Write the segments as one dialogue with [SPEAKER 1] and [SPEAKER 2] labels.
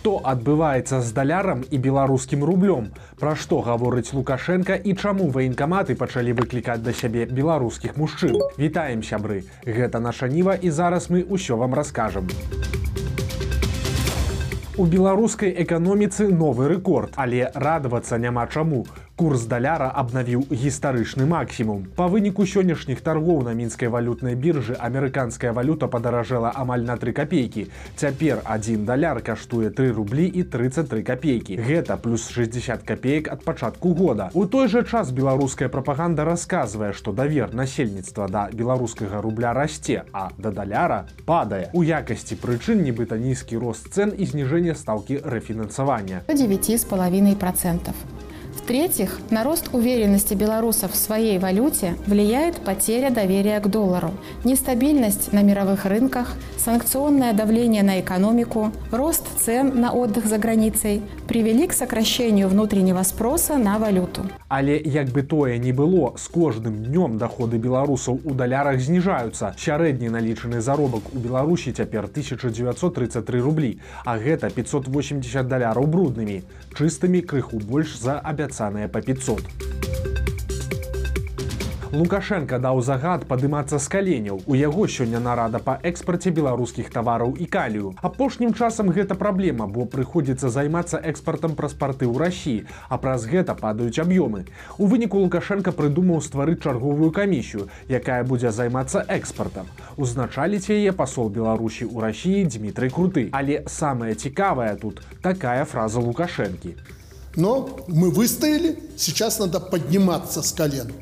[SPEAKER 1] Што адбываецца з далярам і беларускім рублём? Пра што гаворыць Лукашенко і чаму ваенкаматы пачалі выклікаць да сябе беларускіх мужчын? Вітаем сябры. Гэта наша ніва і зараз мы ўсё вам раскажам. У беларускай эканоміцы новы рэкорд, але радавацца няма чаму курс даляра абнавіў гістарычны максімум. Па выніку сённяшніх торгоў на мінскай валютнай біржы амерыканская валюта падаражэла амаль на три копейкі цяпер один даляр каштуе 3 рублі і 33 копейкі гэта плюс 60 копеек ад пачатку года. У той жа час беларуская прапаганда расказвае што давер насельніцтва да беларускага рубля расце а да даляра падае. У якасці прычын нібыта нізкі рост цен і зніжэнне стаўкі рэфінансавання.
[SPEAKER 2] 9 з палавінай процентов В-третьих, на рост уверенности белорусов в своей валюте влияет потеря доверия к доллару, нестабильность на мировых рынках, санкционное давление на экономику, рост цен на отдых за границей привели к сокращению внутреннего спроса на валюту.
[SPEAKER 1] Але як бы тое не было, з кожным днём доходы беларусаў у далярах зніжаюцца. Сярэдні налічаны заробак у Беларусі цяпер 1933 рублі, а гэта 580 даляраў бруднымі, чыстымі крыху больш за абяцаныя па 500. Лукашенко даў загад падымацца з каленяў. У яго сёння нарада па экспарце беларускіх тавараў і калію. Апошнім часам гэта праблема, бо прыходзіцца займацца экспартам праз парты ў рассіі, а праз гэта падаюць аб'ёмы. У выніку Лукашенко прыдумаў стварыць чарговую камісію, якая будзе займацца экспартам. Узначаліць яе пасол Беларусі ў рассіі Дмітрый круты. Але самае цікавае тут такая фраза Лукашэнкі.
[SPEAKER 3] Но мы выстояли, сейчас надо подниматься с колен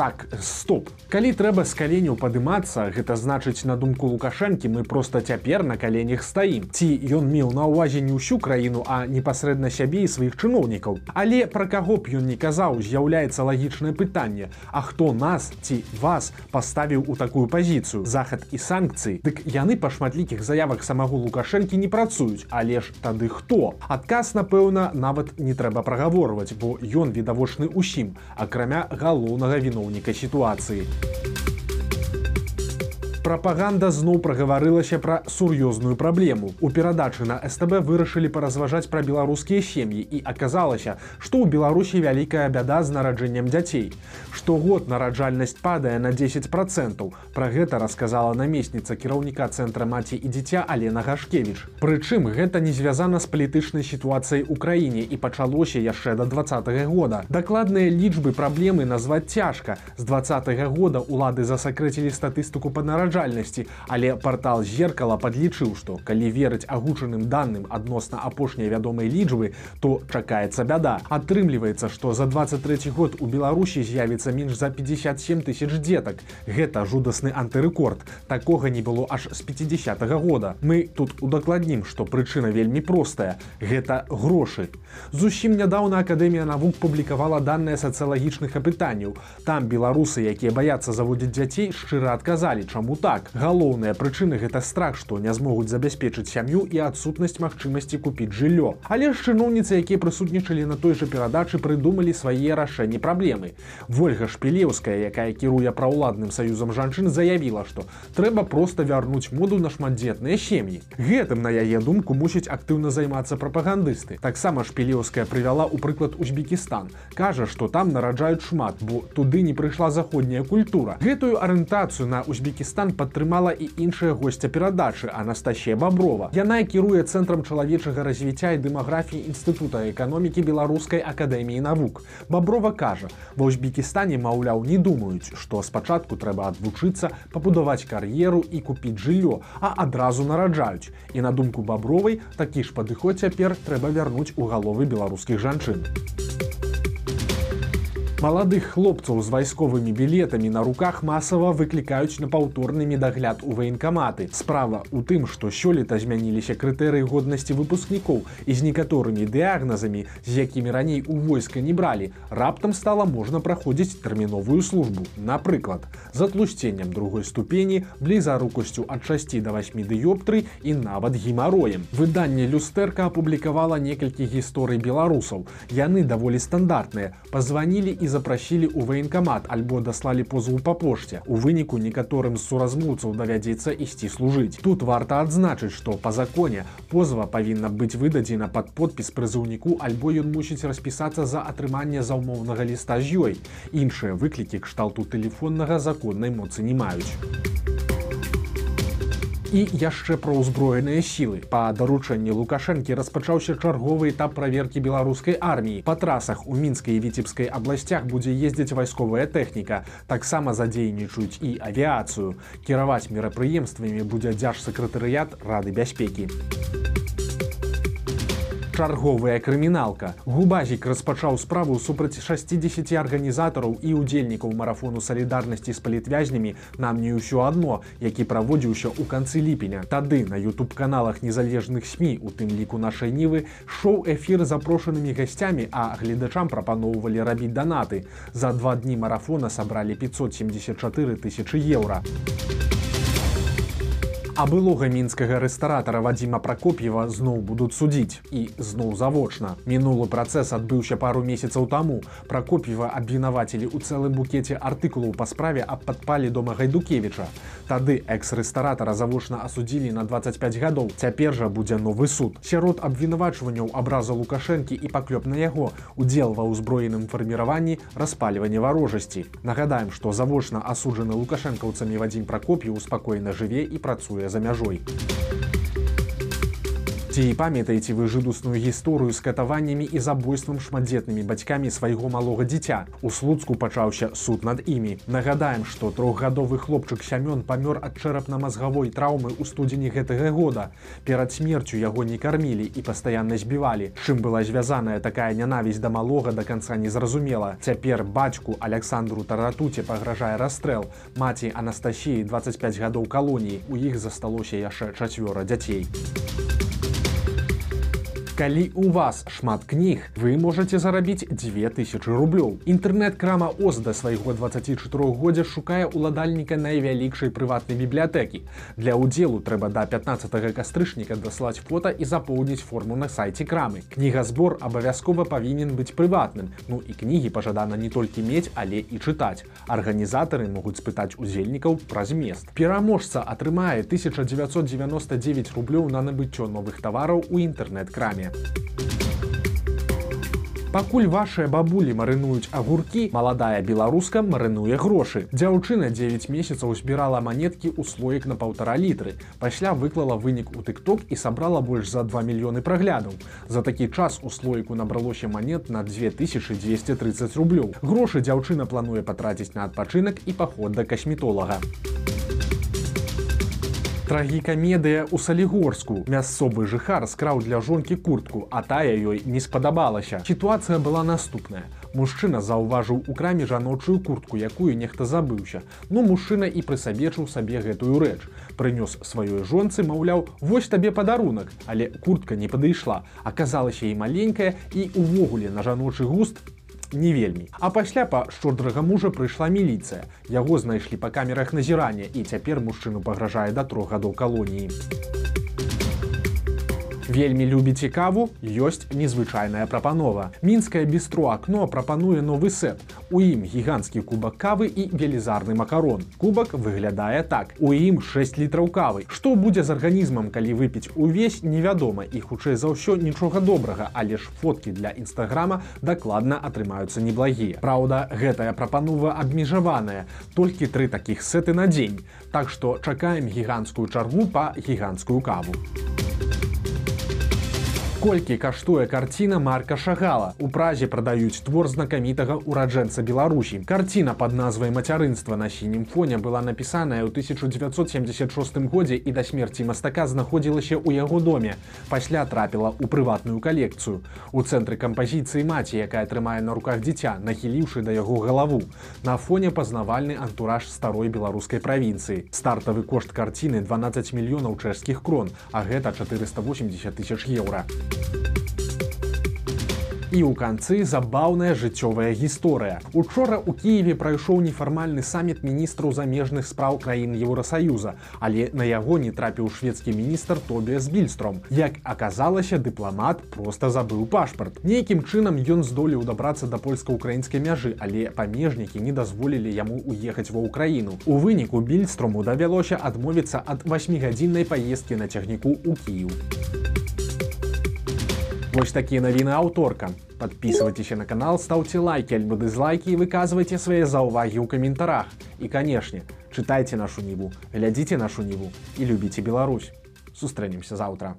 [SPEAKER 1] так стоп. Калі трэба з каленяў падымацца гэта значыць на думку лукашэнкі мы просто цяпер на каленях стаім. Ці ён меў на ўвазе не ўсю краіну а непасрэдна сябе і сваіх чыноўнікаў? Але пра каго б ён не казаў з'яўляецца лагічнае пытанне. А хто нас ці вас паставіў у такую пазіцыю? Захад і санкцыі? Дык яны па шматлікіх заявах самого лукашэнкі не працуюць. Але ж тады хто? Адказ напэўна нават не трэба прагаворваць бо ён відавочны усім акрамя галоўнага віноўніка чыноўніка сітуацыі. Прапаганда зноў прагаварылася пра сур'ёзную праблему. У перадачы на СТБ вырашылі паразважаць пра беларускія сем'і і аказалася, што ў Беларусі вялікая бяда з нараджэннем дзяцей. Штогод нараджальнасць падае на 10 процентаў. Пра гэта расказала намесніца кіраўніка цэнтра маці і дзіця Алена Гашкевіч. Прычым гэта не звязана з палітычнай сітуацыяй у краіне і пачалося яшчэ да два -го года. Дакладныя лічбы праблемы назваць цяжка. З два -го года улады засакрэцілі статыстыку па нараджэнні нараджальнасці але портал зеркала подлічыў што калі верыць агучаным данным адносна апошняй вядомай лічбы то чакаецца бяда. Атрымліваецца што за 23 год у беларусі з'явіцца менш за 57 тысяч дзетак. Гэта жудасны антырэкорд такога не было аж з 50 -го года. Мы тут удакладнім што прычына вельмі простая. Гэта грошы. Зусім нядаўна акадэмія навук публікавала данные сацыялагічных апытанняў. Там беларусы якія баяцца заводзіць дзяцей шчыра адказалі чаму так галоўная прычына гэта страх што не змогуць забяспечыць сям'ю і адсутнасць магчымасці купіць жыллё. Але ж чыноўніцы якія прысутнічалі на той жа перадачы прыдумалі свае рашэнні праблемы. Ольга шпілеўская якая кіруе праўладным саюзам жанчын заявіла што трэба просто вярнуць моду на шматдзетныя сем'і. Гэтым на яе думку мусіць актыўна займацца прапагандысты. Таксама шпілеўская прывяла ў прыклад узбекістан. Кажа што там нараджаюць шмат бо туды не прыйшла заходняя культура. Гэтую арыентацыю на узбекістан падтрымала і іншая госця перадачы Анастасія Баброва. Яна кіруе цэнтрам чалавечага развіцця і дэмаграфіі інстытута эканомікі беларускай акадэміі навук. Баброва кажа: ва ўзбекістане маўляў не думаюць, што спачатку трэба адвучыцца пабудаваць кар'еру і купіць жыллё, а адразу нараджаюць. І на думку бабровай такі ж падыход цяпер трэба вярнуць у галовы беларускіх жанчын. Маладых хлопцаў з вайсковымі білетамі на руках масава выклікаюць на паўторны медагляд у ваенкаматы. Справа у тым, што сёлета змяніліся крытэрыі годнасці выпускнікоў і з некаторымі дыягназамі, з якімі раней у войска не бралі, раптам стала можна праходзіць тэрміновую службу. Напрыклад, з атлусценнем другой ступені, блізарукасцю ад 6 да 8 дыёптры і нават гемароем. Выданне люстэрка апублікавала некалькі гісторый беларусаў. Яны даволі стандартныя, пазванілі і запрасілі ў ваенкамат альбо даслалі позву па пошце. У выніку некаторым з суразмоўцаў давядзецца ісці служыць. Тут варта адзначыць, што па законе позва павінна быць выдадзена пад подпіс прызыўніку альбо ён мусіць распісацца за атрыманне заўмоўнага ліста з ёй. Іншыя выклікі кшталту тэлефоннага законнай моцы не маюць і яшчэ пра ўзброеныя сілы. Па даручэнні лукашэнкі распачаўся чарговы этап праверкі беларускай арміі. Па трасах у мінскай віцебскай абласцях будзе ездзіць вайсковая тэхніка. Таксама задзейнічаюць і авіяцыю. Кіраваць мерапрыемствамі будзе дзяржсакратарыят рады бяспекі. у чарговая крыміналка. Губазік распачаў справу супраць 60 арганізатараў і удзельнікаў марафону салідарнасці з палітвязнямі нам не ўсё адно, які праводзіўся ў канцы ліпеня. Тады на youtube каналах незалежных сМ у тым ліку нашай нівы шоу эфір запрошанымі гасцямі, а гледачам прапаноўвалі рабіць данаты. За два дні марафона сабралі 574 тысячи еўра а былога мінскага рэстаратара вадзіма пракоп'ева зноў будуць судзіць. І зноў завочна. Мінулы працэс адбыўся пару месяцаў таму. Пракоп'ева абвінавацілі ў цэлым букеце артыкулаў па справе аб падпалі дома гайдукевіча. Тады экс-рэстаратара завочна асудзілі на 25 гадоў. Цяпер жа будзе новы суд. Сярод абвінавачванняў абраза лукашэнкі і паклёп на яго. Удзел ва ўзброеным фарміраванні распальвання варожасці. Нагадаем што завочна асуджаны лукашэнкаўцамі вадзім пракоп'ю спакойна жыве і працуе за мяжой. Ці памятаеце вы жудусную гісторыю з катаваннямі і забойствам шматдзетнымі бацькамі свайго малога дзіця. У слуцку пачаўся суд над імі. Нагадаем, што трохгадовы хлопчык сямён памёр ад чэрапна-мазгавой траўмы ў студзені гэтага года. Перад смерцю яго не кармілі і пастаянна збівалі. Чым была звязаная такая нянавісць да малога да канца незразумела. Цяпер бацьку Александру Таратуце пагражае расстрэл. Маці Анастасіі 25 гадоў калоніі. У іх засталося яшчэ чацвёра дзяцей калі у вас шмат кніг вы можете зарабіць 2000 рублёў. Інтэрнэт-крама оз да свайго 24годдзя шукае уладальніка найвялікшай прыватнай бібліятэкі. Для удзелу трэба да 15 кастрычніка даслаць фото і запоўніць форму на сайце крамы. Кнігазбор абавязкова павінен быць прыватным. Ну і кнігі пажадана не толькі мець але і чытаць. Арганізатары могуць спытаць удзельнікаў праз мест. Пераможца атрымае 1999 рублёў на набыццё новых тавараў у інтэрнэт-краме Пакуль вашыя бабулі марынуюць агуркі, маладая беларуска марынуе грошы. Дзяўчына 9 месяцаў збірала манеткі ў слоек на паўтара літры. Пасля выклала вынік у тыкток і сабрала больш за 2 мільёны праглядаў. За такі час у слоіку набралося манет на 2230 рублёў. Грошы дзяўчына плануе патраціць на адпачынак і паход да касметолага трагікамедыя ў салігорску. Мясцовы жыхар скраў для жонкі куртку а тая ёй не спадабалася. Сітуацыя была наступная. Мужчына заўважыў у краме жаночую куртку якую нехта забыўся. Ну мужчына і прысабечыў сабе гэтую рэч. Прынёс сваёй жонцы маўляў вось табе падарунак але куртка не падышла. Аказалася і маленькая і увогуле на жаночы густ не вельмі. А пасля па шчодрага мужа прыйшла міліцыя. Яго знайшлі па камерах назірання і цяпер мужчыну пагражае да трох гадоў калоніі вельмі любіце каву ёсць незвычайная прапанова. Мінскае бістро акно прапануе новы сет. У ім гіганцкі кубак кавы і велізарны макарон. Кубак выглядае так. У ім 6 літраў кавы. Што будзе з арганізмам калі выпіць увесь невядома. І хутчэй за ўсё нічога добрага. Але ж фоткі для нстаграма дакладна атрымаюцца неблагія. Праўда гэтая прапанова абмежаваная. Толькі тры такіх сэты на дзень. Так што чакаем гіганцкую чаргу па гіганцкую каву колькі каштуе карціна марка шагала? У празе прадаюць твор знакамітага ураджэнца беларусі. Карціна под назвай мацярынства на сінім фоне была напісаная ў 1976 годзе і да смерці мастака знаходзілася ў яго доме. Пасля трапіла ў прыватную калекцыю. У цэнтры кампазіцыі маці якая трымае на руках дзіця нахіліўшы да яго галаву. На фоне пазнавальны антураж старой беларускай правінцыі. Стартавы кошт карціны 12 мільёнаў чэшскіх крон а гэта 480 тысяч еўра І ў канцы забаўная жыццёвая гісторыя. Учора ў Киеве прайшоў нефармальны саміт міністраў замежных спраў краін Еўросаюза, але на яго не трапіў шведскі міністр Тобіас Більстром. Як аказалася, дыпламат проста забыў пашпарт. Нейкім чынам ён здолеў дабрацца да польска-украінскай мяжы, але памежнікі не дазволілі яму уехаць ва ўкраіну. У выніку більстрому давялося адмовіцца ад васьмігадзіннай паездкі на цягніку ў Кіў. Вось такія навіны аўторка. Подписывайтесь на канал, ставьте лайки альбо дизлайки и выказывайте свои заўвагі ў каментарах. І, канешне, чытайце нашу ніву, глядзіце нашу ніву і любіце Беларусь. Сустрэнемся заўтра.